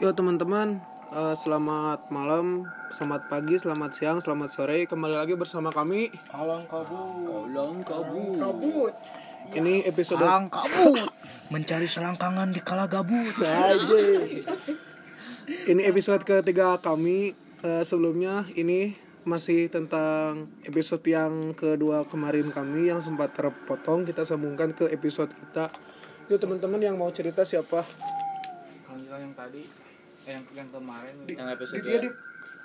Yo teman-teman, eh, selamat malam, selamat pagi, selamat siang, selamat sore. Kembali lagi bersama kami. Alang kabut. Alang kabut. Kabut. Ini episode Alang kabut. Mencari selangkangan di kala gabut. ini episode ketiga kami. Eh, sebelumnya ini masih tentang episode yang kedua kemarin kami yang sempat terpotong. Kita sambungkan ke episode kita. Yuk teman-teman yang mau cerita siapa? Kalau yang tadi, yang yang kemarin, Yang episode Dia di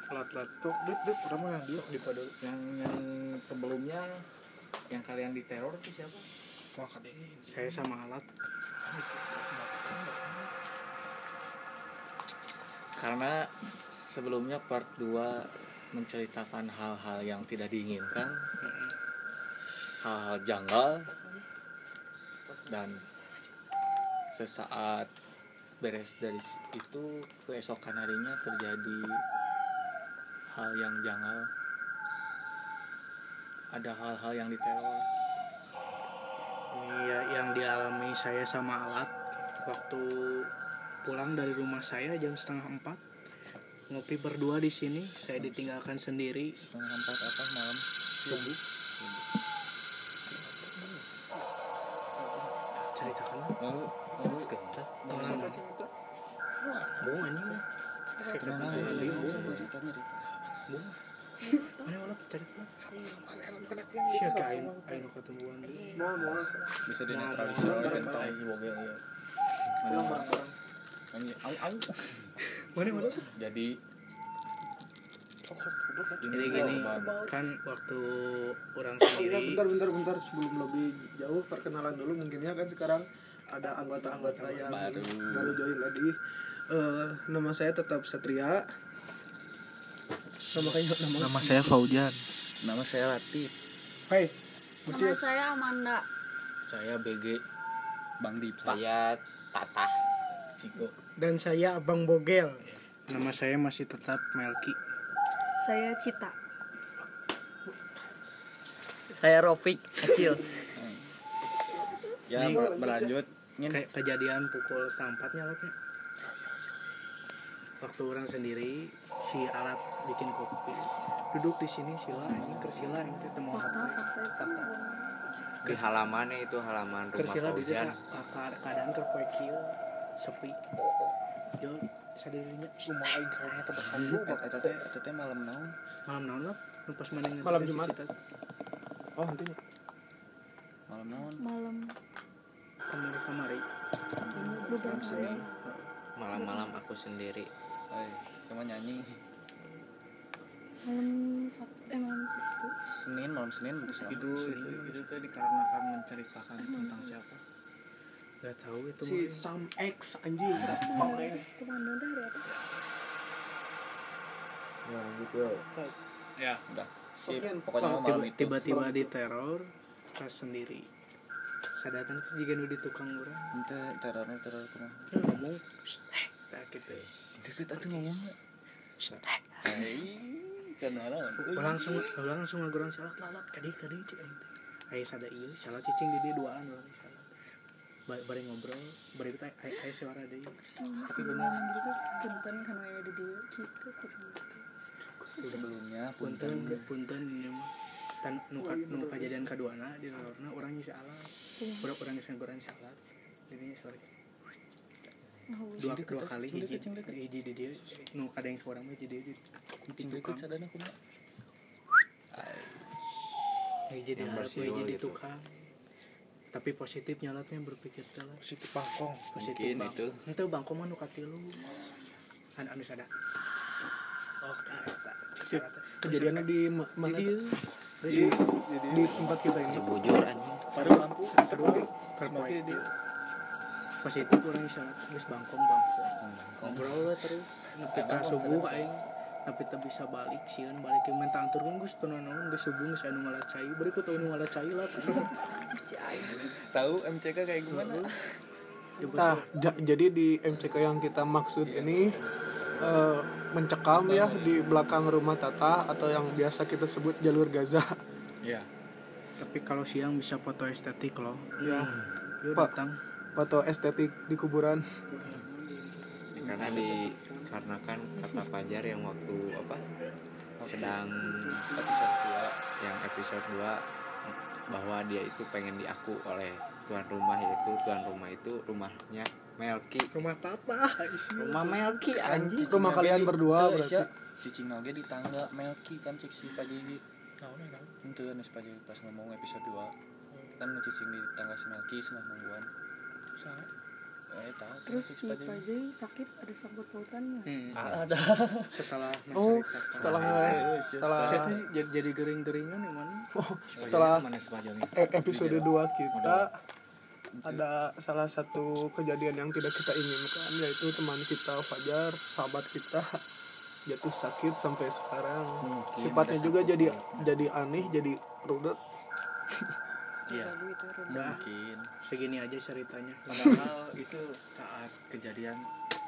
lat-lat tuh, dip, dip, udah mau yang dia. di pada- yang yang sebelumnya yang kalian diteror itu siapa? Wah, saya sama alat. karena sebelumnya part 2 menceritakan hal-hal yang tidak diinginkan hal-hal janggal dan sesaat beres dari itu keesokan harinya terjadi hal yang janggal. Ada hal-hal yang diteror. Iya, yang dialami saya sama alat waktu pulang dari rumah saya jam setengah empat. Ngopi berdua di sini saya ditinggalkan sendiri. setengah empat apa malam? Subuh ceritakan lalu lalu malam bohong anjing? Tadi bohong. cerita cerita Bohong. mana ketemuan deui. bisa dinetralisir oleh gentong ya Ini au au. mana mana Jadi jadi gini kan waktu orang Iya, sendiri bentar, bentar, bentar. Sebelum lebih jauh, perkenalan dulu mungkin ya kan sekarang ada anggota-anggota yang Baru. baru join lagi. Eh, nama saya tetap Satria. Nama kayak nama. nama saya Faujan nama saya Latif, Hai. Nama saya Amanda. saya BG, Bang Dipa. saya Tatah, Ciko. dan saya Abang Bogel nama saya masih tetap Melki Saya Cita. Saya Rofik kecil. Ya ber- berlanjut. Kayak kejadian pukul setengah empat nyalatnya waktu orang sendiri si alat bikin kopi duduk di sini sila ini kersila ini kita mau Fakta, apa fakta itu. Di halamannya itu halaman rumah kersila di keadaan kerpoekil sepi jo sadirinya Semua aing kayaknya tetap eta teh eta teh malam naon? malam naon lah nu pas mana Malam Jumat. Oh, nanti. Malam naon? Malam kamari kamari bukan Senin. Malam-malam aku sendiri. Eh, sama nyanyi. malam Sabtu eh malam Sabtu. Senin malam Senin bisa. Itu itu itu teh dikarenakan menceritakan tentang siapa? Nggak tahu itu Si mah. Sam X anjing. Deh. Komandan teh hari apa? Ya, udah. Skip. Pokoknya Oh, malam Tiba- itu. tiba-tiba diteror pas sendiri sadatan itu juga nu ditukang orang Ente teror teror kumaha? Lu ngomong "Shh, eh tak gitu Deket atuh ngomong. Hai, kenal Ulah langsung ulah langsung ngaguran salat lalat kadi kadi teh aya sada ieu salat cicing di dia duaan bari ngobrol bari kita aya aya suara deui tapi bener. gitu punten kan aya di dieu gitu. Gitu. Sebelumnya punten. Punten ini mah. Tan nu ka- nu kejadian kaduana di lorna urang ngisi alat. Urang urang ngisi ngaguran salat jadi sorry Oh, dua dua kali hiji hiji di dia nu kadang ke urang mah jadi di cing deket sadana kumaha? hiji di harap hiji di tukang tapi positif nyalatnya berpikir telat Positif bangkong. positif Mungkin bang. itu. Ente bangko mah nu katilu kan anu sada. Oh eta Kejadiannya di ma- mana? di Di, di tempat kita ini. Bujur anjing. baru lampu. Sadua kerpoe positif orang salat geus bangkong bangkong. Ngobrol we terus. Nepi subuh aing tapi teu bisa balik sieun balik ke minta anturkeun geus teu naon geus subuh geus anu ngalacai bari ku teu anu ngalacai lah Tahu MCK kayak gimana? Nah, ja- jadi di MCK yang kita maksud ini eh, mencekam ya di belakang rumah Tata atau yang biasa kita sebut jalur Gaza. Iya. tapi kalau siang bisa foto estetik loh Ya, yuk Pak. datang foto estetik di kuburan. Karena dikarenakan kata Fajar yang waktu apa sedang episode 2 yang episode 2 bahwa dia itu pengen diaku oleh tuan rumah yaitu tuan rumah itu rumahnya Melki rumah tata. Rumah Melki anjing. Rumah kalian berdua berarti. cicing nage di tangga Melki kan cek si Pajiji itu kan? Si Pajiji pas ngomong episode 2 kan cicing di tangga si Melki senang nungguan Terus si Pajai sakit ada sangkut pautannya. Hmm. ada. setelah Oh, setelah setelah Saya tuh jadi, jadi gering-geringan ya man setelah mana sepanjangnya e- episode 2 kita ada salah satu kejadian yang tidak kita inginkan yaitu teman kita Fajar, sahabat kita jatuh sakit sampai sekarang. Sifatnya juga jadi jadi aneh, jadi rudet. iya udah mungkin segini aja ceritanya padahal itu saat kejadian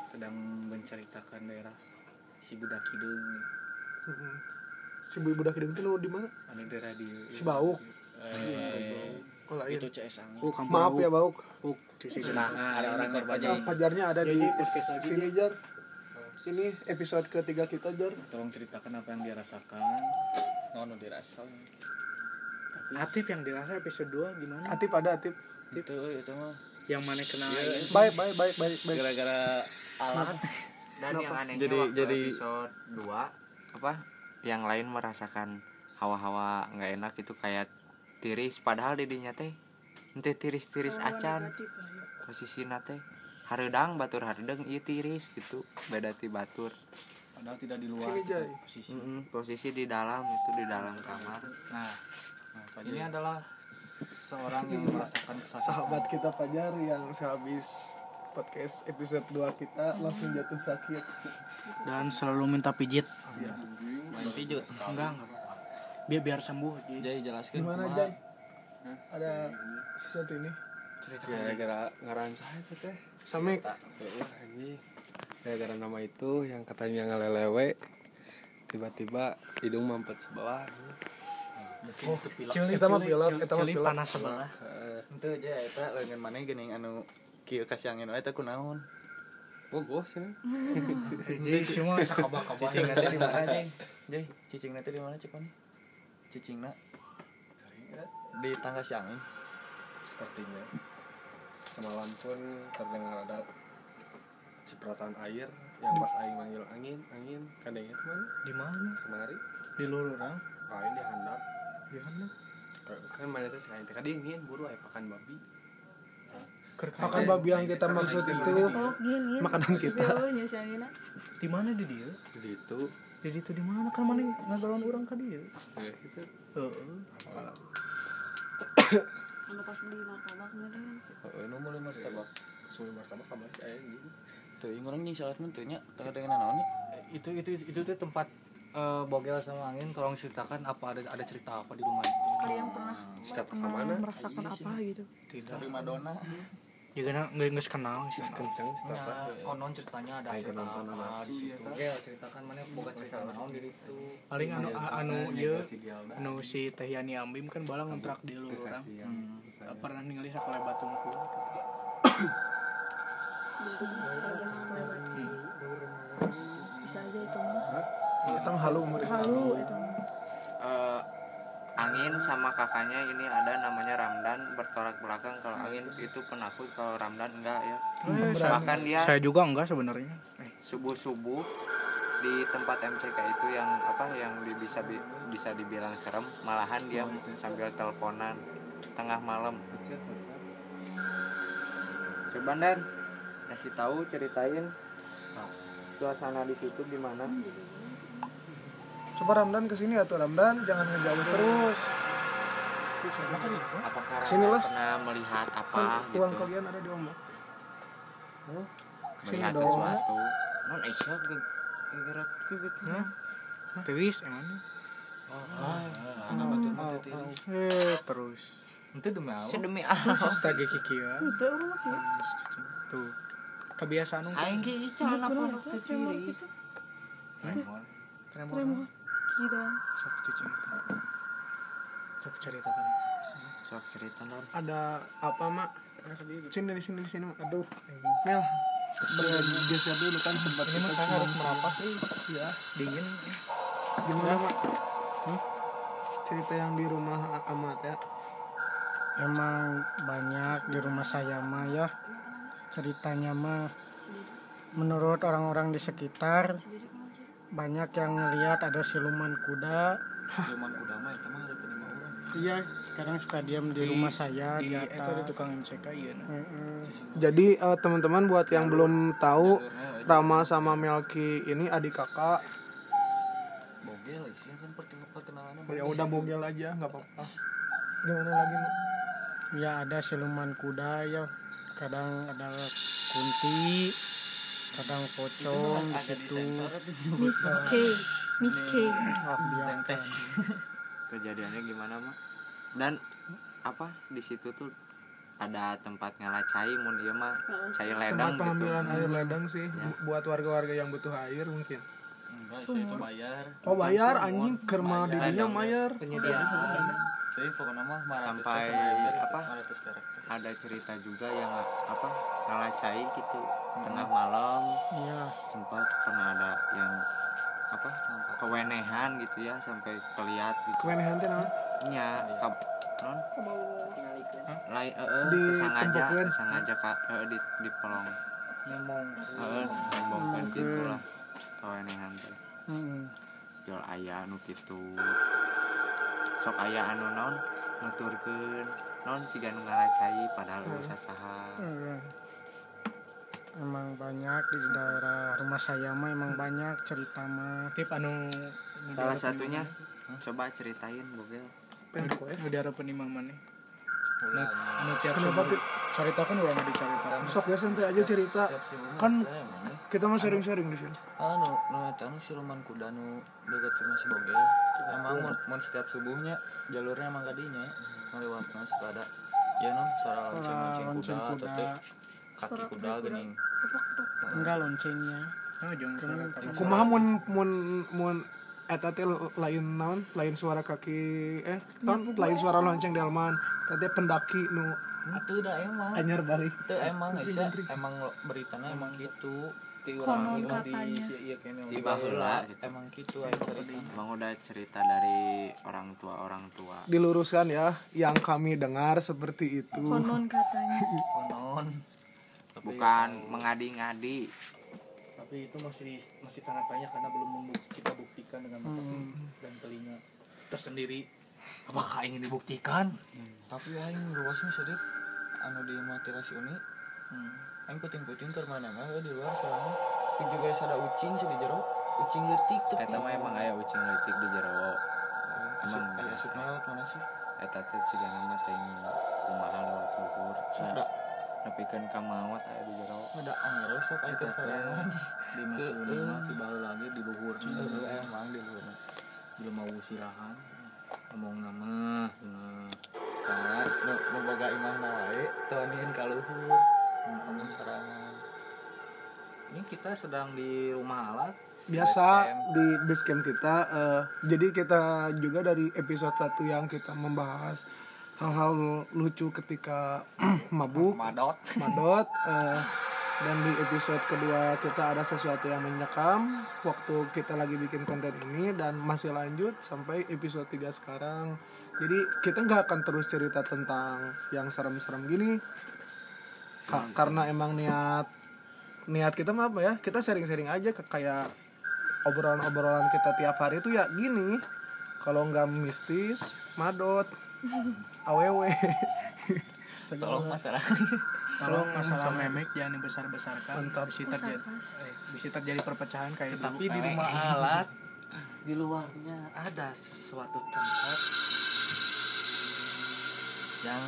sedang menceritakan daerah si budak hidung Mm-mm. Si budak hidung itu di mana? anu daerah di Si Bauk. eh, Oh, lain. itu CS angin oh kampung Maaf ya Bauk. Di sini. nah ada orang ini korbannya Fajarnya ada di sini Jar. Ini episode ketiga kita Jar. tolong ceritakan apa yang dia rasakan ngono dirasa Atif yang dirasa episode 2 gimana? Atip ada Atip. itu itu mah Yang mana kena Iya. ini? Baik, baik, baik, baik, baik. gara-gara alat dan yang anehnya Jadi- waktu jadi- episode 2 apa yang lain merasakan hawa-hawa nggak enak itu kayak tiris padahal didinya teh ente tiris-tiris acan ya. posisi teh haredang batur haredang iya tiris gitu beda ti batur padahal tidak di luar Jai. posisi Mm-mm, posisi di dalam itu di dalam kamar nah ini adalah seorang yang merasakan kesakitan Sahabat kita Fajar yang sehabis podcast episode 2 kita langsung jatuh sakit. Dan selalu minta pijit. main pijut Enggak, enggak. Biar biar sembuh. Jadi jelaskan Gimana. Jay? Ada sesuatu ini? gara-gara ngaran saya teh teh Samek. Heeh, anjing gara-gara nama itu yang katanya ngelelewe tiba-tiba hidung mampet sebelah panas sebelah. itu aja eta lengan mana geuning anu kieu kasih angin wae teh kunaon bogoh sih Jadi semua sakabak-kabak. cicing nanti di mana jeng? Jeng cicing nanti di mana cek mana cicing na di tangga si angin sepertinya. Semalam pun terdengar ada cipratan air yang pas aing manggil angin angin. Kadangnya ke mana? Di mana? kemari. Di lurang. aing di handap Di mana? kan mana tuh aing teh kadingin buru aya pakan babi Makan babi yang kita maksud itu Oh. Makanan kita. Di mana di dia? di itu Di itu di mana? Kan mana ngagawan orang ka dia? ya gitu Heeh. Anu pas beli martabak meureun. oh nu mulai martabak martabak kamar gitu tuh ing urang nying salat mah teu nya teu dengan naon nih itu itu itu tuh tempat eh, bogel sama angin tolong ceritakan apa ada ada cerita apa di rumah itu? Kalian pernah Setiap pernah ke mana? merasakan apa gitu? Tidak. Madonna. Juga na nggak nggak kenal sih. kenceng setiap Ya, konon ceritanya ada cerita apa di situ. Ya ceritakan mana boga cerita naon di situ. Paling anu anu ieu anu si Teh Yani Ambim kan balang ngontrak di lurang. Pernah ningali sakole batungku. Bentuknya sekalian Mah halu umur. Halu itu. Eh, angin sama kakaknya ini ada namanya Ramdan bertolak belakang. Kalau angin itu penakut kalau Ramdan enggak ya. Eh, saya, bahkan dia saya juga enggak sebenarnya. Eh, subuh subuh di tempat MCK itu yang apa yang bisa bi- bisa dibilang serem malahan dia sambil teleponan tengah malam. Coba dan kasih tahu ceritain suasana di situ gimana Coba Ramdan ke sini atau Ramdan jangan ngejauh terus. apakah Sini lah. pernah melihat apa Kan uang gitu kalian ada di ombak. melihat dong. sesuatu non Aisyah ge- gerak gitu Tiris emangnya. anak batur mah teu tiris. Eh, terus. itu demi apa sedemi Allah Tagi kikian. Itu orang mah kieu. Tuh. Kebiasaan unggul. aing ge calon Kurang pondok itu teh tremor gitu. Tremor. Gitu kan. Sok cicing. Sok ceritakan. sok cerita non Ada apa mak? Sini di sini di sini. Aduh. Mel, bergeser dulu kan tempat ini kita saya harus merapat nih ya dingin gimana mak Hmm? cerita yang di rumah amat ya emang banyak di rumah saya mah ya ceritanya mah menurut orang-orang di sekitar banyak yang ngelihat ada siluman kuda Siluman kuda mah eta mah urang. iya kadang suka diam di, rumah saya di di eta di atas tukang MCK iya nah. Heeh. jadi eh, teman-teman buat yang belum tahu Rama sama Melki ini adik kakak Bogel sih kan perkenalannya. ya udah bogel aja nggak apa-apa gimana lagi Mak? ya ada siluman kuda ya kadang ada kunti kadang pocong di situ. Miss K Miss K. Oh, biarkan. kejadiannya gimana mak? Dan apa di situ tuh ada tempat ngalacai mun ieu mah cai tempat ledang gitu. pengambilan air ledang sih Ya. bu- buat warga-warga yang butuh air mungkin Enggak, itu bayar. oh bayar anjing kerma dirinya bayar. Penyediaan Tapi pokoknya mah 500 Sampai perak, apa? 500 perak. ada cerita juga yang apa ngalacai gitu. Tengah malam iya. sempat pernah ada yang apa kewenehan gitu ya sampai keliat gitu. Kewenehan teh nah? Nya kab non? Lain eh Di kesangaja tempokeun. kesangaja ka eh, di di pelong. Nyemong heeh nembongkeun gitu lah kewenehan teh Heeh. jual ayah nu kitu sok ayah anu non nuturkeun. Non siga nu ngalacai padahal Hmm. usaha saha Heeh. emang banyak di daerah rumah saya mah emang banyak cerita mah. Tip anu salah satunya coba ceritain bogel Penko ya nu Ulah, anu tiap Kenapa, subuh caritakan urang dicaritakan sok ya santai aja cerita. Kan- kita mah sharing-sharing di sini. Anu nu eta anu siluman kuda nu deket sama si Bogel emang mun, mun setiap subuhnya jalurnya emang kadinya ngelewatna suka ada ya non suara lonceng lonceng kuda. atau kaki kuda geuning enggak loncengnya. Oh kakak kumaha mun mun mun eta teh lain naon? Lain suara kaki eh naon lain suara lonceng delman eta teh pendaki nu itu dah emang. anyar balik. Itu emang Aisyah emang beritanya emang gitu. Ti Konon di katanya. ieu kene Tiba heula gitu. emang gitu Bang udah cerita dari orang tua orang tua. Diluruskan ya yang kami dengar seperti itu. Konon katanya. Konon. Bukan mengadi-ngadi tapi itu masih masih tanda tanya karena belum membuk- kita buktikan dengan mata dan telinga. Tersendiri. Apakah ingin dibuktikan? Tapi aing luasnya sedih anu di matirasi ini aing puting-puting ke mana mah di luar soalnya. Tapi juga ada ucing sih di jero. Ucing letik tuh eta mah emang aya ucing leutik di jero. Emang aya asup lewat mana sih? Eta teh cigana mah teh kumaha lewat luhur. Ada nepikeun ka maot aya di jero ada anggar sok aing ke sorangan di masuk mah tiba lagi di luhur. Heeh, emang di luar belum mau silahan ngomong nama nah, sangat nu boga imah na wae teu anjeun ka luhur. Ngomong sorangan ini kita sedang di rumah alat. Biasa di base camp kita eh, jadi kita juga dari episode 1 yang kita membahas hal-hal lucu ketika mabuk madot. madot eh, dan di episode kedua kita ada sesuatu yang menyekam waktu kita lagi bikin konten ini dan masih lanjut sampai episode 3 sekarang. Jadi kita nggak akan terus cerita tentang yang serem-serem gini. Ka- karena emang niat niat kita mah apa ya? Kita sharing-sharing aja ke kayak obrolan-obrolan kita tiap hari itu ya gini. Kalau nggak mistis madot awewe tolong masalah. Tolong masalah memek. jangan dibesar-besarkan. Mantap. bisa terjadi eh, bisa terjadi perpecahan kayak tapi di rumah alat di luarnya ada suatu tempat yang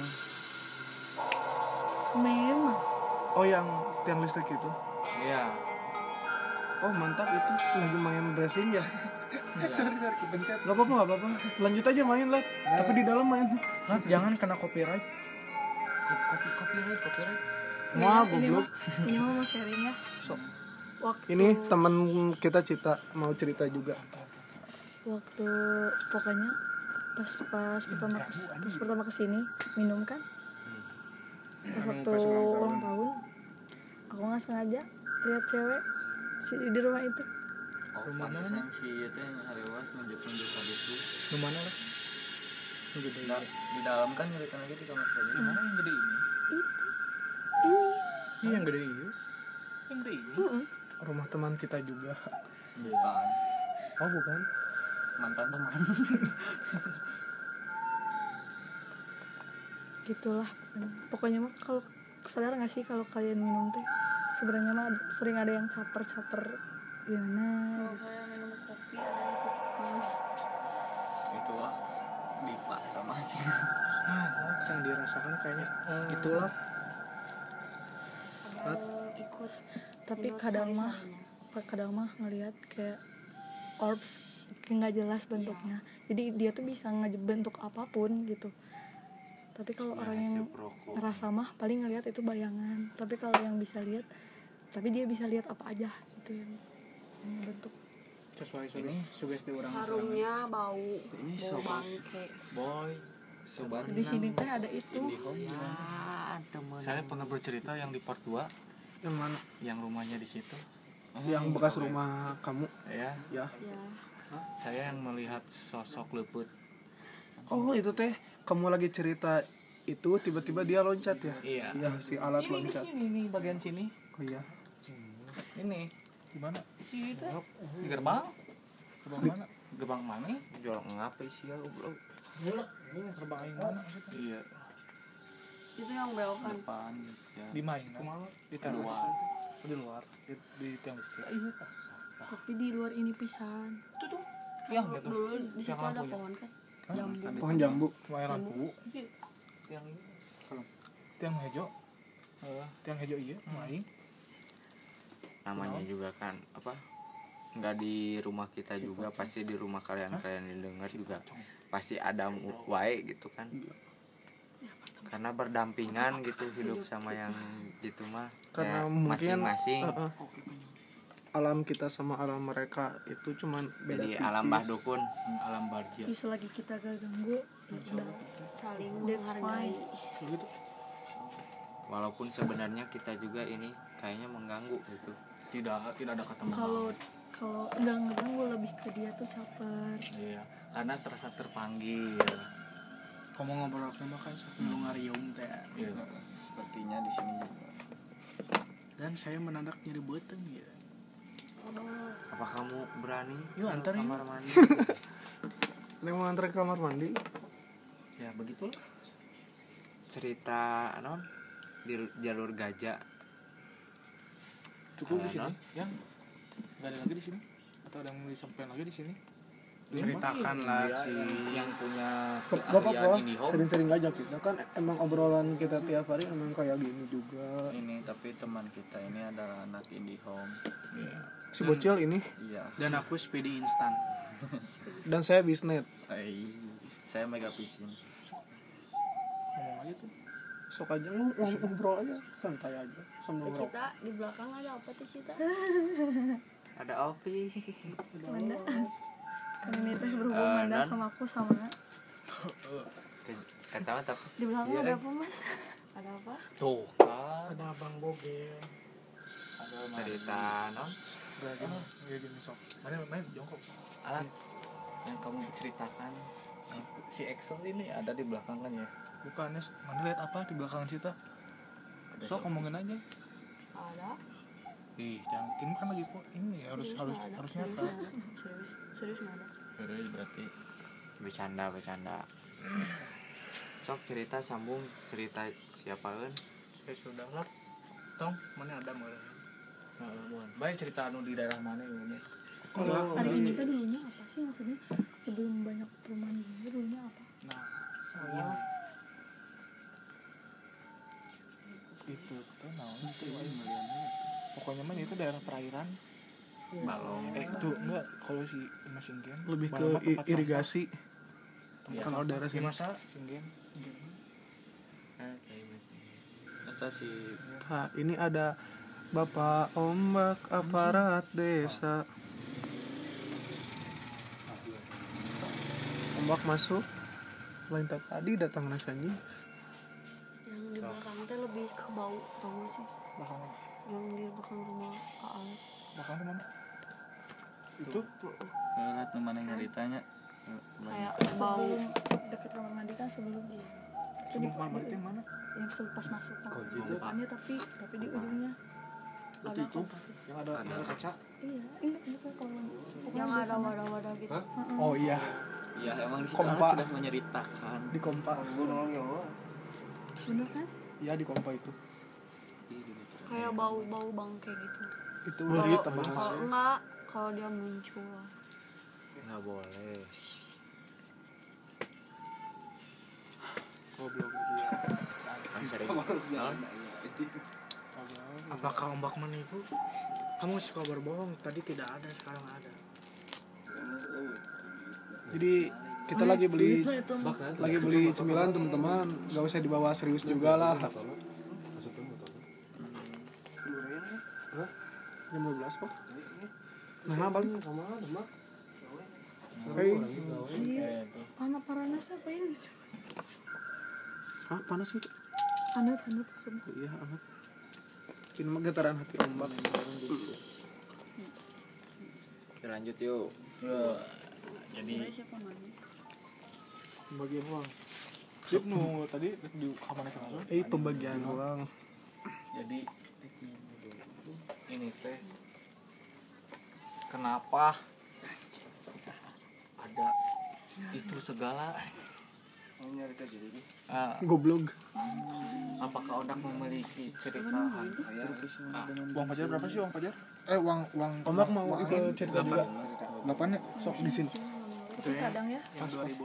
memang. Oh yang tiang listrik itu? Ya oh mantap itu. Lagi main dressing ya sorry sorry kepencet nggak apa-apa nggak apa-apa. Lanjut aja main lah. Tapi di dalam main. Nat, jangan kena copyright. Kopi copyright copyright. Wah, ini goblok. mau sharing ya. Waktu ini teman kita cita mau cerita juga. Waktu pokoknya pas pas pertama kes, pas pertama ke sini minum kan? Pas waktu ulang tahun. aku nggak sengaja lihat cewek di rumah itu Rumah mana? si itu yang harewas nunjuk nunjuk tadi itu nu mana lah gede. Nah, di dalam kan nyeritain lagi di kamar tadi. Yang mana yang gede ini? Itu. Ini iya yang gede iya yang gede ini? Mm-mm. rumah teman kita juga. Bukan. Oh bukan. Mantan teman. Gitulah. Pokoknya mah kalau sadar nggak sih kalau kalian minum teh sebenarnya mah sering ada yang caper-caper gimana kalau kalian minum kopi ada yang minum. Itu lah di pak sama sih. Nah yang dirasakan kayaknya. Itulah. ada ikut tapi kadang mah kadang mah ngelihat kayak orbs kayak nggak jelas bentuknya. Jadi dia tuh bisa ngebentuk apa pun gitu. Tapi kalau orang yang ngerasa mah paling ngelihat itu bayangan. Tapi kalau yang bisa lihat tapi dia bisa lihat apa aja gitu yang bentuk sesuai sugesti sugesti orang harumnya bau. Ini bau sobat. bangke boy sobat di sini teh ada itu. Saya pernah bercerita yang di part 2 yang mana? Yang rumahnya di situ. Yang bekas rumah kamu? Ya. Ya. Ya. Saya yang melihat sosok leput oh itu teh. Kamu lagi cerita itu tiba-tiba dia loncat ya? Iya. Iya si alat ini di loncat. sini nih bagian sini. Oh iya. Ini. Di itu di gerbang? Gerbang mana? Gerbang mana? Jual ngapa sih ya goblok? Ini gerbang yang mana iya. Itu yang belokan depan ya. Di mainan di teras. luar. di luar? Di, di tiang listrik. Tapi di luar ini pisan. Itu tuh. Yang dulu, gitu dulu di situ ada pohon kan? Jambu. Pohon jambu. Cuma lampu. Tiang ini. Kalau tiang hijau. Tiang hijau iya main namanya juga kan apa nggak di rumah kita juga pasti di rumah kalian-kalian yang dengar juga pasti ada wae gitu kan. Karena berdampingan gitu hidup sama yang gitu mah karena Ya, mungkin masing-masing. eh, eh, alam kita sama alam mereka itu cuman beda jadi tipis. alam bah dukun Hmm, alam barja tapi selagi kita gak ganggu saling menghargai. walaupun sebenarnya kita juga ini kayaknya mengganggu gitu tidak tidak ada kata kalau kalau nggak ngeganggu lebih ke dia tuh caper. Iya karena terasa terpanggil. Kamu ngobrol sama kan sambil ngariung teh. Iya. sepertinya di sini juga. Dan saya menandak nyeri beuteung ya. Apa kamu berani? Yuk, ke antar yuk. kamar mandi? Neng mau antar ke kamar mandi? Ya begitulah. Cerita non? Di jalur gajah cukup di Ada. sini yang nggak ada lagi di sini? Atau ada yang mau disampaikan lagi di sini? Ceritakanlah si yang punya Bapak keahlian kok ini home sering-sering ngajak kita. Kan emang obrolan kita tiap hari emang kayak gini juga. Ini tapi teman kita ini adalah anak indie home si bocil ini. Iya. Dan aku speedy instan. Dan saya bisnet Hai. saya mega piscin ngomong aja tuh sok aja lu ngobrol aja santai aja ngerokok Cita di belakang ada apa tuh Cita? ada Opi Manda kan ini teh berhubung Eh, Manda dan- sama aku sama. Kata apa tapi di belakang ada apa man Ada apa? tuh kan ada abang bogel. Cerita non udah gini ya gini sok mana main jongkok. Alat yang kamu ceritakan si, si Excel ini ada di belakang kan ya bukannya mana lihat apa di belakang kita sok ngomongin aja. Ada. ih jangan ini kan lagi kok ini harus Serius harus harus Serius nyata? Serius, serius nggak ada. Terus berarti bercanda bercanda. Sok cerita sambung cerita siapa kan saya sudah lah. Tong mana ada mana baik cerita anu di daerah mana ya kalau hari ini teh dulunya apa sih? Maksudnya sebelum banyak perumahan gini dulunya apa? Nah naon itu pokoknya mah itu daerah perairan balong eh tuh enggak kalau si Mas Singgen lebih ke irigasi sampah. kalau daerah sini masa Singgen kata si ini ada Bapak Ombak Aparat Desa. Ombak masuk. Lain tadi datang nasanji. Bau tau gak sih? belakang yang di belakang rumah Aal Makan mana? itu? Lihat mana nyaritanya kayak bau. Sebelum dekat kamar mandi kan sebelum. Di, Sebelum kamar mandi di- yang mana? yang sebelum pas masuk Oh, gitu. depannya tapi tapi di ujungnya. Berarti itu yang ada yang ada kaca. iya ingat ingat kan kalau pokoknya yang ada wadah-wadah gitu. Oh iya, iya emang di Kompa. Sudah menceritakan. Di kompa. bener kan? Iya di kompa itu. Kayak bau-bau bangke gitu. Itu kalau berit tambah kalau enggak kalau dia muncul. Nggak boleh. Goblok. kan sering. Naon? apakah ombak mana itu? Kamu suka berbohong tadi tidak ada sekarang ada. Jadi kita lagi beli lagi beli cemilan teman-teman, gak usah dibawa serius juga lah. Jam 12 pak. Nah bang, Hei, iya anak paranas apa ini ah panas sih. anut anut maksudnya Iya amat. Ini mah getaran hati ombak. Oke, lanjut yuk jadi Pembagian uang. Sip nu tadi di kamar kamar. Eh pembagian uang. jadi ini teh kenapa ada itu segala Ah, Goblok. apakah Odak memiliki cerita hantu? Uang pajar berapa sih uang pajar? Eh uang uang ombak mau ikut cerita juga. Delapan ya? Sok di sini. tapi kadang ya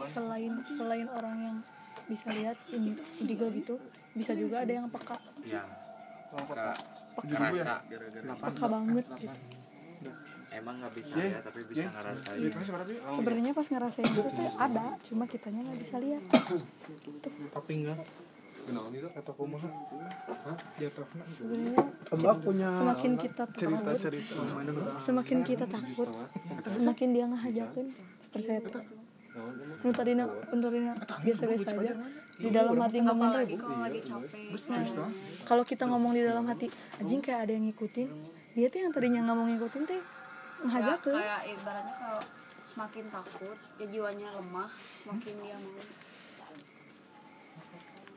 selain selain orang yang bisa lihat in- indigo gitu bisa juga ada yang peka yang peka kerasa peka banget gitu. Emang nggak bisa ya tapi bisa ngerasain. Sebenarnya pas ngerasain itu tuh ada cuma kitanya nggak bisa lihat. Tapi enggak. Atau kumaha? Sebenarnya punya semakin kita takut cerita-cerita. semakin kita takut semakin dia ngehajakin percaya tuh nu tadina nu tadina biasa-biasa aja di dalam hati ngomong apalagi kalau lagi capek. kalau kita ngomong di dalam hati anjing kayak ada yang ngikutin. Dia tuh yang tadinya nggak mau ngikutin teh kayak, ngehajakin kayak ibaratnya kalau semakin takut ya jiwanya lemah semakin dia mau.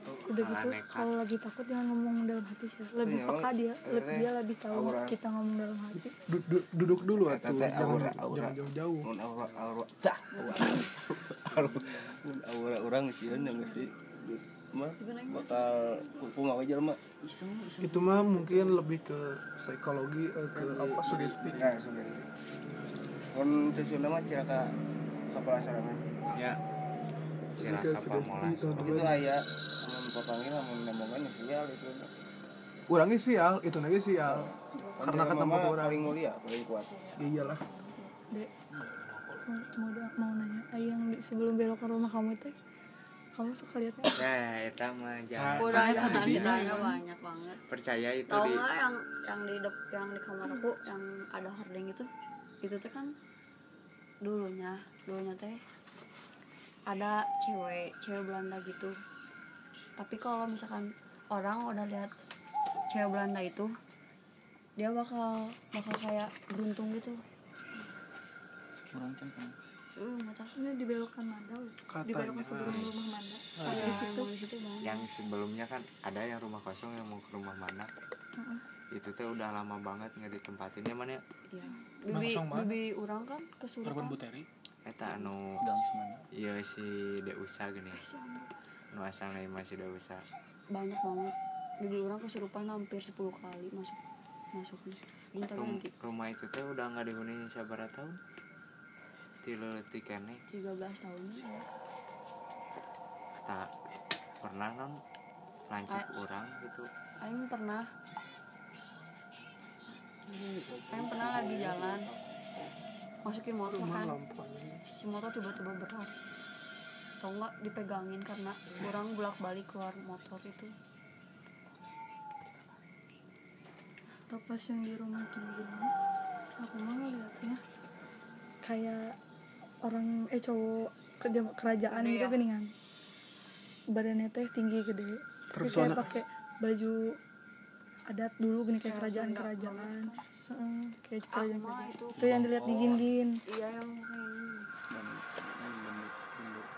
Udah gitu kalau lagi takut jangan ngomong dalam hati sih. Lebih peka dia lebih dia lebih tahu kita ngomong dalam hati. Du- du- duduk dulu atuh. Jangan jangan jauh-jauh. aura aura aura. Orang sieun yang mesti mah bakal hukum apa iseng iseng. Itu mah mungkin lebih ke psikologi eh, ke apa sugesti. nah sugesti. Mun sesuatu mah ciraka kapal asrama ya. Lebih ke Ciraka sugesti itu teman-teman. aya mun papanggil mun nemongan sial itu. Orangnya sial, itu lagi sial. Karena Jelema ketemu orang. paling mulia paling kuat. Iyalah. dek. Mau mau, nanya ay yang di, sebelum belok ke rumah kamu itu kamu suka lihatnya ya itu mah jangan udah jangan ditanya banyak banget. Percaya itu tau di nggak yang yang di dep yang di kamar aku yang ada hording itu? Itu teh kan dulunya dulunya teh ada cewek cewek Belanda gitu. Tapi kalau misalkan orang udah lihat cewek Belanda itu dia bakal bakal kayak beruntung gitu. Kurang kan uh mata ini dibelokkan Manda weh. dibelokkan sebelum rumah Manda. Kayak di situ. Di situ banget yang sebelumnya kan ada yang rumah kosong yang mau ke rumah mana itu tuh udah lama banget nggak ditempatin ya mana ya? Iya. bibi bibi orang kan kesurupan Buteri. Eta anu gang semana. iya si Deusa gini. Nu asal masih Deusa. Banyak banget. Bibi orang kesurupan hampir 10 kali masuk masuknya. Rum- rumah itu teh udah nggak dihuni sabara tahun tilu leutik kene? 13 tahun ya. Tak pernah non lancip orang gitu. Aing pernah. Aing pernah lagi jalan. Masukin motor kan. si motor tiba-tiba berat tau nggak dipegangin karena kurang bolak balik keluar motor itu. Atau pas yang di rumah gini aku mah ngeliatnya kayak orang eh cowok kerja kerajaan Gede gitu ya? geningan badannya teh tinggi gede. Tapi kayak pakai baju adat dulu gini kayak kerajaan-kerajaan Heeh, kayak Ah, kerajaan mah itu itu yang dilihat di gin-gin. Iya yang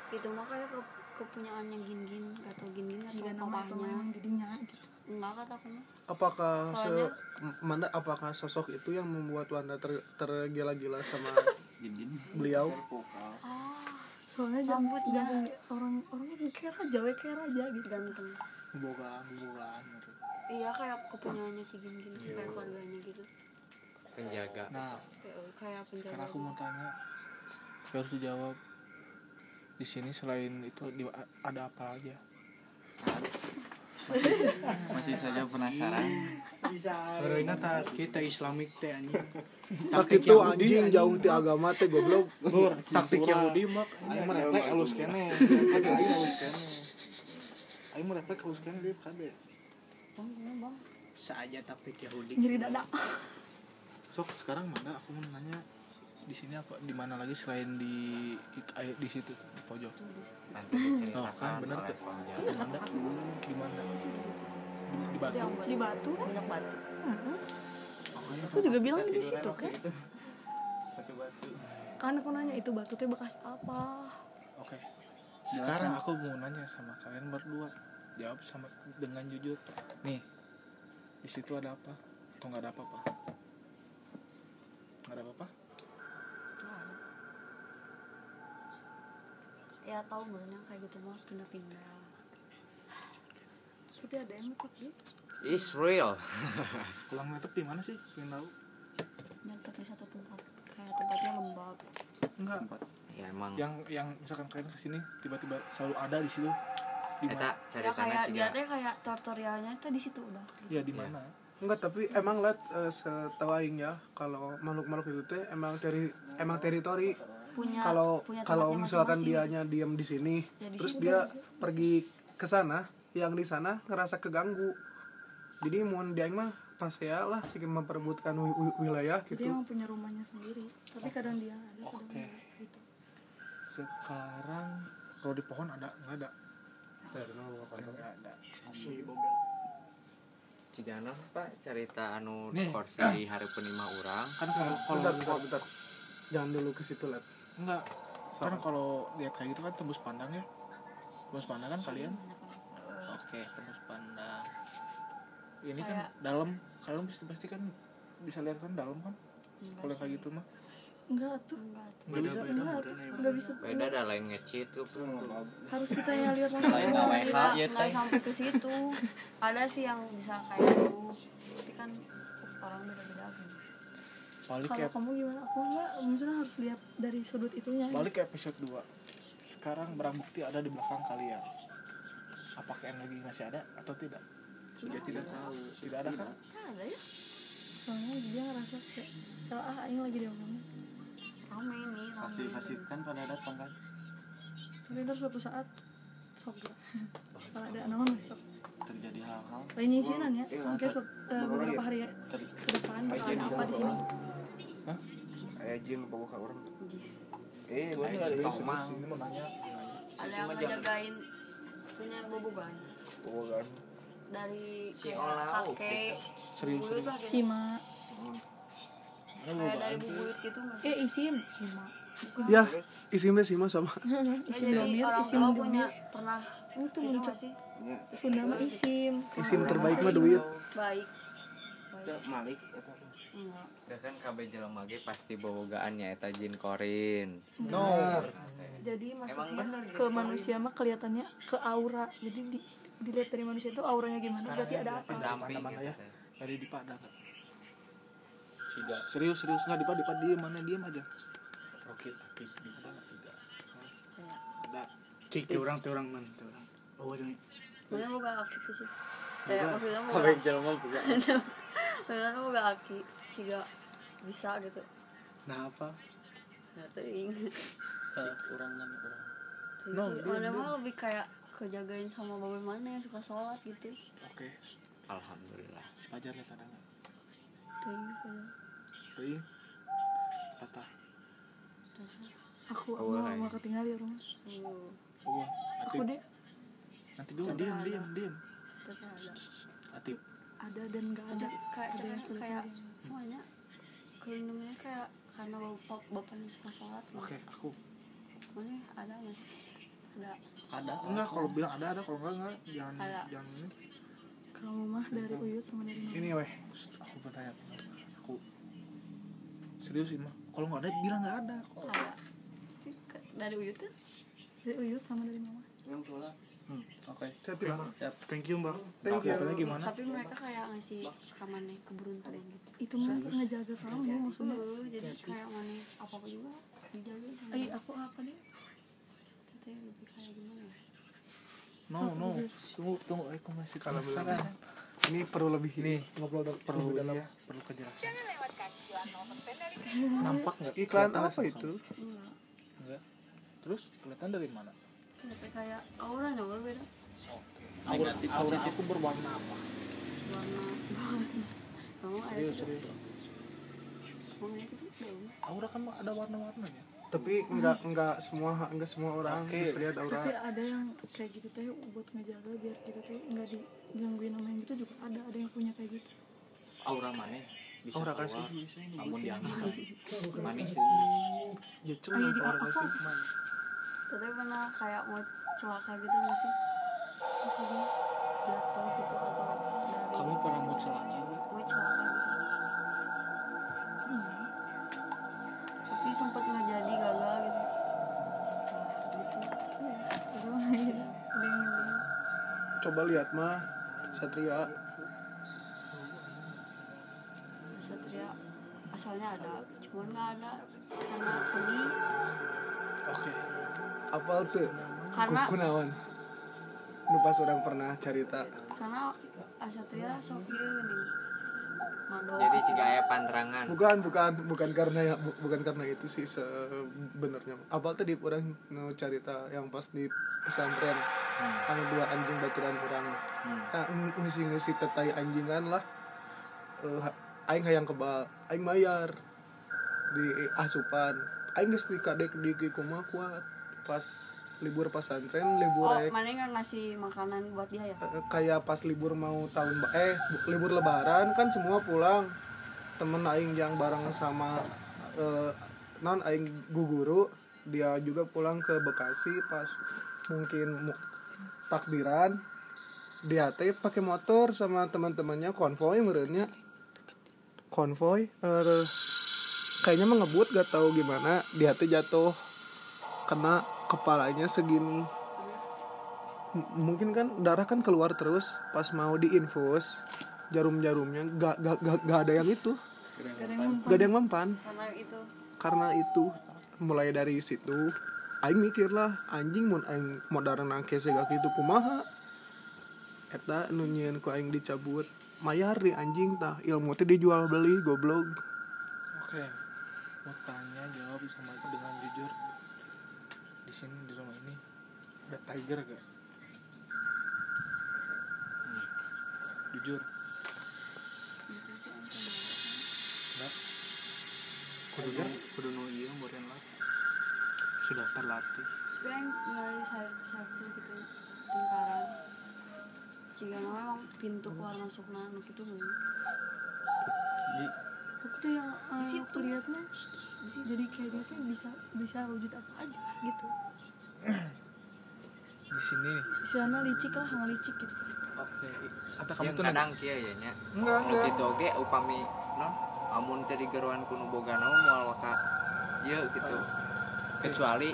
itu mah kayak ke, kepunyaannya gin-gin atau gin-gin jika atau papahnya didinya gitu. Enggak kata aku apakah se Soalnya- M- Manda apakah sosok itu yang membuat Wanda ter tergila-gila sama beliau. Ah soalnya Rambutnya. jangan orang orang kayak raja we kayak raja gitu. Ganteng. Bogaan bogaan gitu. iya kayak kepunyaannya si gin-gin kayak keluarganya gitu. Penjaga. Nah kayak, penjaga sekarang aku mau tanya. Harus dijawab. Di sini selain itu ada apa aja masih saja penasaran Karena tak kita Islamik teh anjing. tak itu anjing jauh ti agama teh goblok taktik Yahudi mah aing mah refleks halus kene. Aing halus kene. Aing mah refleks halus kene dia kade. bang bang Bisa aja taktik Yahudi. nyeri dada sok sekarang mana aku mau nanya di sini apa di mana lagi selain di di situ di pojok? Nanti oh kan bener tuh. Di mana? Di mana? Di, batu? Yang di batu kan? Banyak batu. Heeh. aku juga bilang di situ kan? batu-batu. Kan aku nanya itu batu teh bekas apa? Oke. Sekarang aku mau nanya sama kalian berdua. Jawab sama dengan jujur. Nih di situ ada apa? Atau nggak ada apa-apa? Nggak ada apa-apa ya tahu benernya kayak gitu mah pindah-pindah. Tapi ada yang tetap gitu Israel pulang netep di mana sih? Pengen tahu. Nyantap di satu tempat kayak tempatnya lembab. Enggak. Ya emang. Yang yang misalkan kalian ke sini tiba-tiba selalu ada di situ. Di mana? ya kayak dia teh kayak tutorialnya teh di situ udah. Ya di mana? Enggak tapi emang liat eh, setahu aing ya kalau makhluk-makhluk itu teh emang teri emang teritori punya kalau punya kalau misalkan masing-masing. dianya diam di sini Ya, di terus dia pergi ke sana yang di sana ngerasa keganggu. Jadi mau dia mah pas ya lah sih memperebutkan wi- wi- wilayah dia gitu. emang punya rumahnya sendiri tapi kadang dia ada kadang Oke. enggak gitu. Sekarang kalau di pohon ada nggak ada? Nggak ada Cigana pak cerita anu di hari penima orang kan kalau kalau bentar, bentar, bentar. jangan dulu ke situ liat enggak. Kan kalau lihat kayak gitu kan tembus pandang ya. Tembus pandang kan kalian? oke tembus pandang. Ini kan Kayak- dalam. Kalian pasti pasti kan bisa lihat kan dalam kan? Kalau yang kayak gitu mah. Enggak tuh. Enggak bisa enggak tuh. enggak bisa beda ada lain ngecit tuh. Harus kita yang lihat langsung. Lain nggak WH nggak ya nggak teh sampai ke situ. Ada sih yang bisa kayak itu tapi kan orang beda-beda kan balik kalau ke kamu gimana? Aku enggak misalnya harus lihat dari sudut itunya. Balik ke episode 2 sekarang barang bukti ada di belakang kalian. Apakah energi masih ada atau tidak? Sudah tidak. tahu. Tidak ada kan? Ada ya. Soalnya dia ngerasa kayak kalau ah aing lagi diomongin. Rame ini rame. Pasti pasti. Kan pada datang kan? Tapi ntar suatu saat sok kalau ada naon sok. Terjadi hal-hal. Lain nyisinan ya? Mungkin suatu, eh, beberapa hari ter- ke depan bakal ada apa di sini Aya jin boga ka urang. Eh, Gua ada serius. ini mau nanya. Ada yang ngejagain punya bobogan. Bobogan. dari Si Olau. kakek serius serius lah kayak, Sima kayak dari bubuyut gitu nggak sih? Eh isim Sima isim. Ya isimnya sih mah sama. Ya, isim jadi domir orang isim tua punya domir pernah itu itu muncul. sih? Nya, Sunda mah isim. Isim terbaik mah duit. baik. Malik eta. enggak. Ya kan KB jelema ge pasti bobogaannya eta jin korin. no. Jadi Emang maksudnya bener ke manusia mah kelihatannya ke aura. Jadi di, dilihat dari manusia itu auranya gimana berarti ada apa? Pendamping ya. gitu. teh. dari Dipa ada nggak tiga serius serius nggak Dipa Dipa diem mana diem aja. Rokit aktif Dipa ada nggak tiga. Ada. Cik orang teh orang mana teh orang. Oh jeung mana mau gak aki tuh sih eh maksudnya mau gak? jelema boga. maksudnya mau gak aki jika bisa gitu. Nah apa? nah teuing orang dan orang no, mana mah lebih kayak kejagain sama babe mana yang suka sholat gitu. Oke. Alhamdulillah. si Fajar lihat ada nggak Teuing Tata aku aku Oh, mau hai. mau ketinggal di rumah. Uang aku deh. Nanti dulu diem diem tapi ada. Atip. Ada dan nggak ada. kayak kayak semuanya kelindungannya kayak karena bapak bapaknya suka sholat. Oke aku. Mana ada mas ada. Ada. Enggak kalau bilang ada ada. Kalau enggak enggak. Jangan Ada. jangan ini. Kamu mah dari uyut sama dari mama. Ini weh. Aku bertanya. Aku. Serius sih mah kalau nggak ada bilang nggak ada. Kok? Ada. Dari uyut kan dari uyut sama dari mama. Oke. Saya bilang, siap. Thank you mbak. Thank you. Gimana? Tapi mereka kayak ngasih kamarnya keberuntungan gitu itu mah ngejaga kamu maksudnya. Uh, jadi kayak mana apa apa juga dijaga sama eh aku apa deh teteh lebih kayak gimana ya? No no. tunggu tunggu. Aku masih Kalau bilang penasaran. ini perlu lebih Nih, ngobrol perlu lebih dalam. ya perlu kejelasan. Nampak nggak? Iklan Kelihatan apa langsung. itu? enggak. Terus kelihatan dari mana? Tapi kayak auranya berbeda aura aura aku berwarna apa? Warna kamu serius serius. Aura kan ada warna-warnanya. Tapi enggak enggak semua enggak semua orang Oke. bisa lihat aura. tapi ada yang kayak gitu teh buat ngejaga biar kita teh nggak digangguin sama yang gitu juga ada ada yang punya kayak gitu. Aura mana bisa aura kasih. Namun diangkat manis ya celah di aura apa? kasih. Tapi pernah kayak mau celaka gitu nggak sih? Jatuh gitu atau dari kamu pernah mau celaka gitu tapi sempat nggak jadi gagal gitu. Nah, gitu coba lihat mah satria. Satria asalnya ada cuman nggak ada. Karena pergi oke. Apa tuh? Karena- Ku- kunaon nu pas orang pernah cerita. Karena Asatria sok ieu jadi jika aya panterangan. Bukan bukan bukan karena ya bu- bukan karena itu sih sebenarnya. Apa tadi orang nu cerita yang pas di pesantren? Anu dua anjing baturan orang. Nah, ngisi ngisi tetai anjingan lah. Ha- aing hayang kebal aing bayar di asupan. Aing geus dikadek di kumaha kuat pas libur pesantren libur oh aing mana nggak ngasih makanan buat dia ya? Eh, kayak pas libur mau tahun eh bu- libur lebaran kan semua pulang. Temen aing yang bareng sama eh, non aing guguru dia juga pulang ke Bekasi pas mungkin mu- takbiran. Dia teh pakai motor sama teman-temannya konvoy merenya konvoy eh, kayaknya mah ngebut gak tahu gimana. Dia teh jatuh kena kepalanya segini. M- mungkin kan darah kan keluar terus pas mau diinfus jarum-jarumnya gak, gak, gak, gak ada yang itu. Gak ada yang mempan. Karena itu. Karena itu mulai dari situ aing mikir lah anjing mun aing modern nangke segak itu kumaha? Eta nu nyieun ku aing dicabut. Mayar di anjing tah ilmu teh dijual beli goblok. Oke mau tanya jawab sama dengan jujur di sini di rumah ini ada tiger gak jujur. Enggak kudu tiger? kudu nu ieu meureun lah. Sudah terlatih. Gue yang dari satu gitu lingkaran. Jika memang pintu keluar masuk nanu gitu belum di tapi tuh yang uh, aku liatnya jadi kayak dia tuh bisa bisa wujud apa aja gitu sini nih. Siana licik lah ngelicik gitu. Oke kata kamu tuh kadang kieu ya nya enggak nu enggak. kitu oge upami non amun teh digeruan kuno boga naon moal waka ieu gitu. Kecuali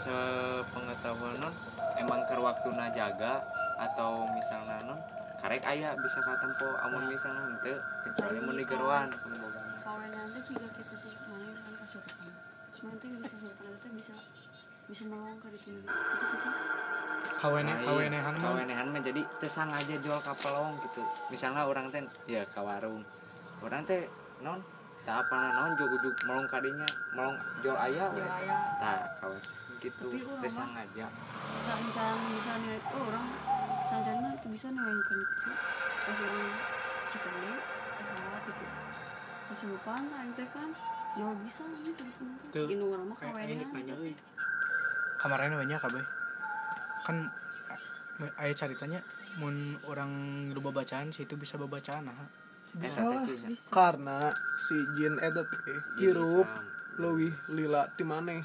sepengetahuan non emang keur waktuna jaga atau misalnya non karek aya bisa katempo amun misalnya henteu kecuali mun digeruan kuno boga kawan nanti juga kita sih mana yang kan. Kasurupan cuma nanti kita kasurupan itu bisa bisa nolong ke itu. Itu tuh sih kawene kawenehan. mah. Kawenehan mah jadi tesang aja jual kapelong gitu. Misalnya orang teh ya ke warung. Orang teh non tak apa naon jog-jog melong kadinya melong jual ayam jual we. tak kawan gitu. Mah- aja sancan bisa nih oh orang sancannya tuh bisa nih yang kan itu pas orang cikole cikawat gitu. Kesurupan aing teh kan ya bisa gitu gitu orang mah kawenehan gitu. kamarnya banyak kabeh kan Me- aya caritanya mun orang lupa bacaan situ bisa babacaan nah bisa lah nya. karena si jin teh Jin hirup leuwih lila ti maneh.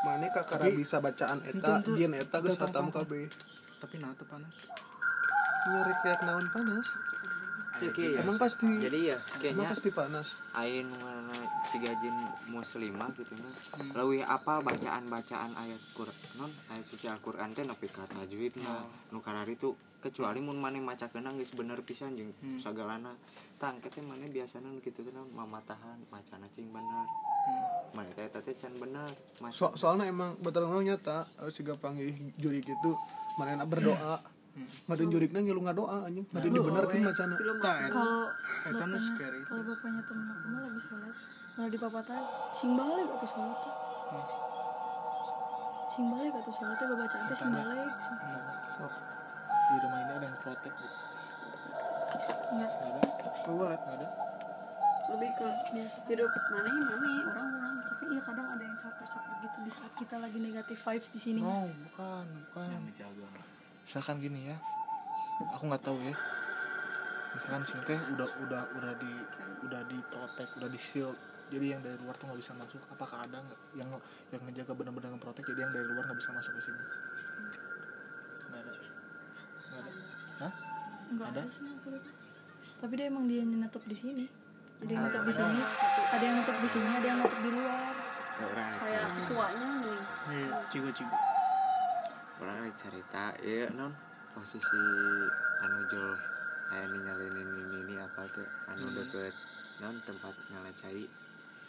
Maneh kakara Tapi- bisa bacaan eta Itu- itu- jin eta geus itu hatam kabeh. Tapi nah panas? Nyeri kayak naon panas Kieu ya. emang pasti jadi ya emang kayaknya pasti panas ain mana tiga jin muslimah gitu nah leuwih apal bacaan-bacaan ayat Quran non ayat suci Al-Qur'an teh nepi ka tajwidna nu karari tuh kecuali mun maneh macakeuna geus bener pisan jeung sagalana. Tang teh maneh biasana nu kitu teh naon mamatahan macana cing bener. Maneh teh teh can bener. So soalnya emang betul nyata eh, siga panggil juri gitu mana berdoa Maden jurikna ngilu doa anjing. Maden dibenerkeun bacana tah eta kalau eta scary. kalau bapaknya temen aku mah lagi sholat. Malah dipapatan sing balik atau sholat teh sing balik atau sholat teh babacaan teh sing balik. Di rumah ini ada yang protek gitu. enggak Kuat. ada? Lebih ke biasa. hidup mana yang mana orang-orang. Tapi iya kadang ada yang capek-capek gitu di saat kita lagi negatif vibes di sini. Oh bukan bukan misalkan gini ya aku nggak tahu ya. Misalkan sini teh udah udah udah di udah di protek udah di shield jadi yang dari luar tuh nggak bisa masuk. Apakah ada nggak yang yang ngejaga benar-benar ngeprotek jadi yang dari luar nggak bisa masuk ke sini? Nggak ada. Nggak ada. Hah? Ada? ada? tapi dia emang dia yang nutup di sini. Ada yang nutup di sini ada yang nutup di sini ada yang nutup di luar. Kayak ketuanya nih. Iya, cigo-cigo orang cerita iya non? Posisi anu jol aya nu nyalin ini ini apa teh anu deket non? Tempat ngalacai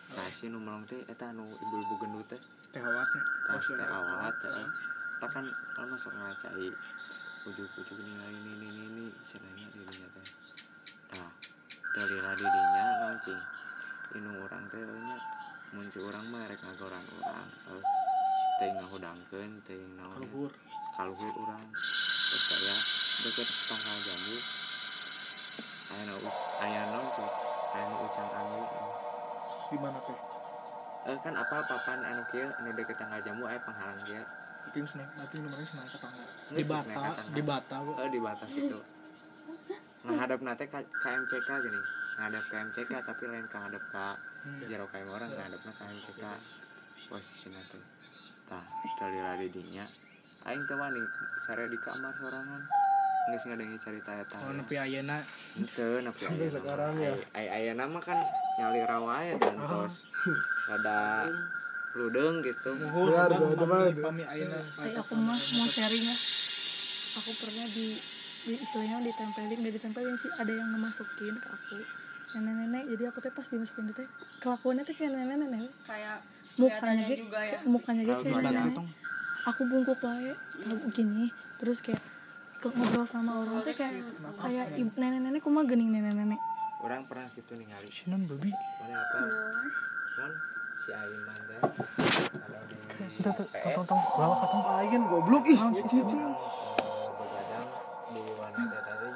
sasi nu melong teh eta anu ibu-ibu gendut teh. Teh awatnya tas teh awat tak kan kalau masuk ngalacai ujuk-ujuk ini ini ini ini cenanya dirinya teh. Nah dari radidinya non cing. Inu orang teh muncul orang mah rek ngagoran orang eh teh ngahudangkeun teh naon luhur kaluhur. Orang percaya deket tanggal jambu. Aya nu aya naon sih aya nu ucan angin di mana teh? Eh kan apa papan anu kieu anu deket tanggal jambu aya penghalang dia nanti senang nanti nomornya senang ke tangga. Di bata di bata eh di batas itu ngadap nate KMCK gini. Ngadap KMCK tapi lain kahadap ka jero KM orang ngadapna KMCK posisi nate tah dalila didinya aing teh wani sare di kamar sorangan geus ngadengi cerita eta oh nepi ayeuna Ente, nepi Sampai ayeuna sekarang mah. ya. Ai ai ayeuna mah kan nyali rawa ya tantos. Rada ludeng gitu. muhur Biar, dan gua pami teman. pami aina Ay, aku mah mau sharing ya aku pernah di, di istilahnya ditempelin gak ditempelin sih ada yang ngemasukin ke aku nenek-nenek jadi aku teh pas dimasukin itu teh kelakuannya tuh kayak nenek-nenek kayak mukanya gitu juga ya. mukanya gitu kayak nenek aku bungkuk wae gini. Terus kayak ke ngobrol sama orang tuh kayak kayak nenek-nenek kumah gening nenek-nenek? Orang pernah gitu ningali. sinon babi. Mana apa? Non si Aiman teh. Kalau di PS, tong bawa ka tong Aing goblok. Ih cicing begadang di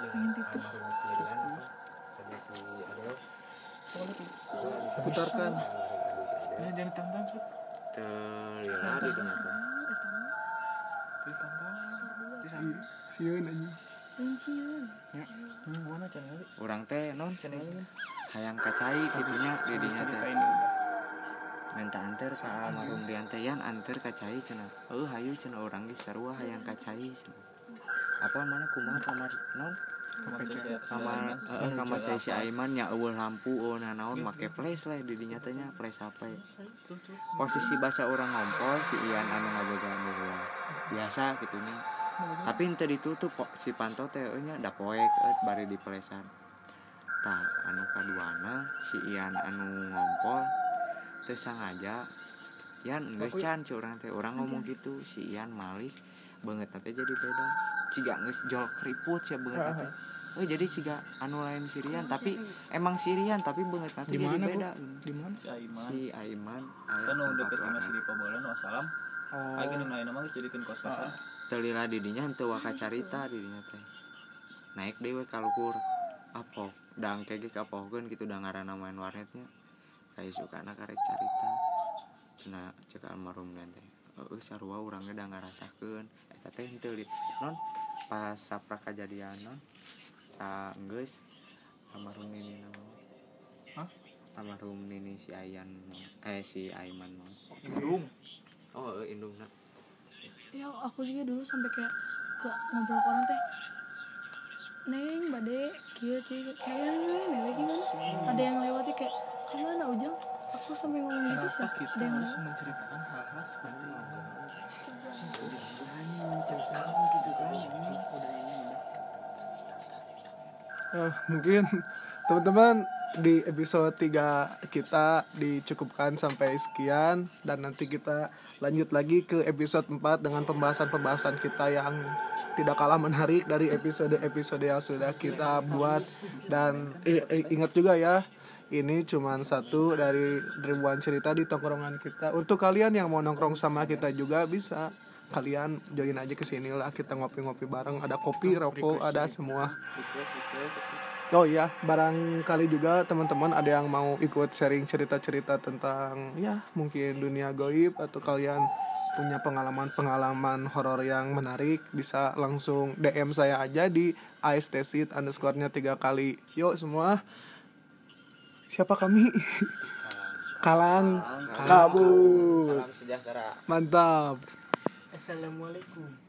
tadi almarhum si Rian si Adolf. putarkan ini jangan ditantang sih Terlila di teh. ditantang di sana. Sieun anjing. Pensiun hmm, mana kali Urang teh non hayang kacai gitunya di dinya teh. minta anter ka almarhum Rian teh yan anter kacai cenah eueuh hayu cenah urang ge sarua hayang kacai cenah apa mana? Kumaha kamar non kamar eh, kamar cai si Aiman. Nya eueuh lampu eueuh naon make flash lah di dinya teh nya flash HP posisi baca orang ngompol si Ian anu ngaboga anu biasa gitunya tapi ente ditutup kok si panto teh eueuh nya da poek eh, bari di flashan. Tah anu kaduana si Ian anu ngompol teu sengaja Yan geus can ci urang teh urang ngomong gitu si Ian Malik banget teh jadi beda. Ciga geus jol keriput ya banget teh Oh jadi ciga anu lain Sirian tapi emang Sirian tapi banget nanti di jadi beda. Di mana si Aiman. Si Aiman kan nu deket sama si Dipa Bolan wassalam oh. Ayo nu lain mah jadikeun kos-kosan telila didinya henteu waka carita didinya teh. Naik dewe kaluhur apok dang kege kapohkeun gitu da ngaranna main warnetnya kayak suka anak karek carita. Cina cek almarhum dan teh. Eh sarua orangnya udah ngarasakeun teh henteu non pas sapra kejadian non sa geus almarhum nini non Hah? almarhum nini si Ayan non. eh si Aiman non. Indung? Oh eh, indungna ya aku juga dulu sampai kayak ke ngobrol ke orang teh. Neng bade kia kia kayaknya neng gimana? Ada yang lewati kayak ke mana ujung aku sampai ngomong gitu sih kita yang harus menceritakan hal-hal seperti ini? Eh, mungkin teman-teman di episode 3 kita dicukupkan sampai sekian dan nanti kita lanjut lagi ke episode 4 dengan pembahasan-pembahasan kita yang tidak kalah menarik dari episode-episode yang sudah kita buat. Dan i- i- ingat juga ya ini cuman satu dari ribuan cerita di tongkrongan kita. Untuk kalian yang mau nongkrong sama kita juga bisa. Kalian join aja ke sini lah kita ngopi-ngopi bareng. Ada kopi rokok ada semua. Oh iya, barangkali juga teman-teman ada yang mau ikut sharing cerita-cerita tentang ya mungkin dunia goib atau kalian punya pengalaman-pengalaman horor yang menarik bisa langsung DM saya aja di aestesit underscore-nya tiga kali. Yuk semua, siapa kami? Kalang, kabut, salam sejahtera. Mantap. assalamualaikum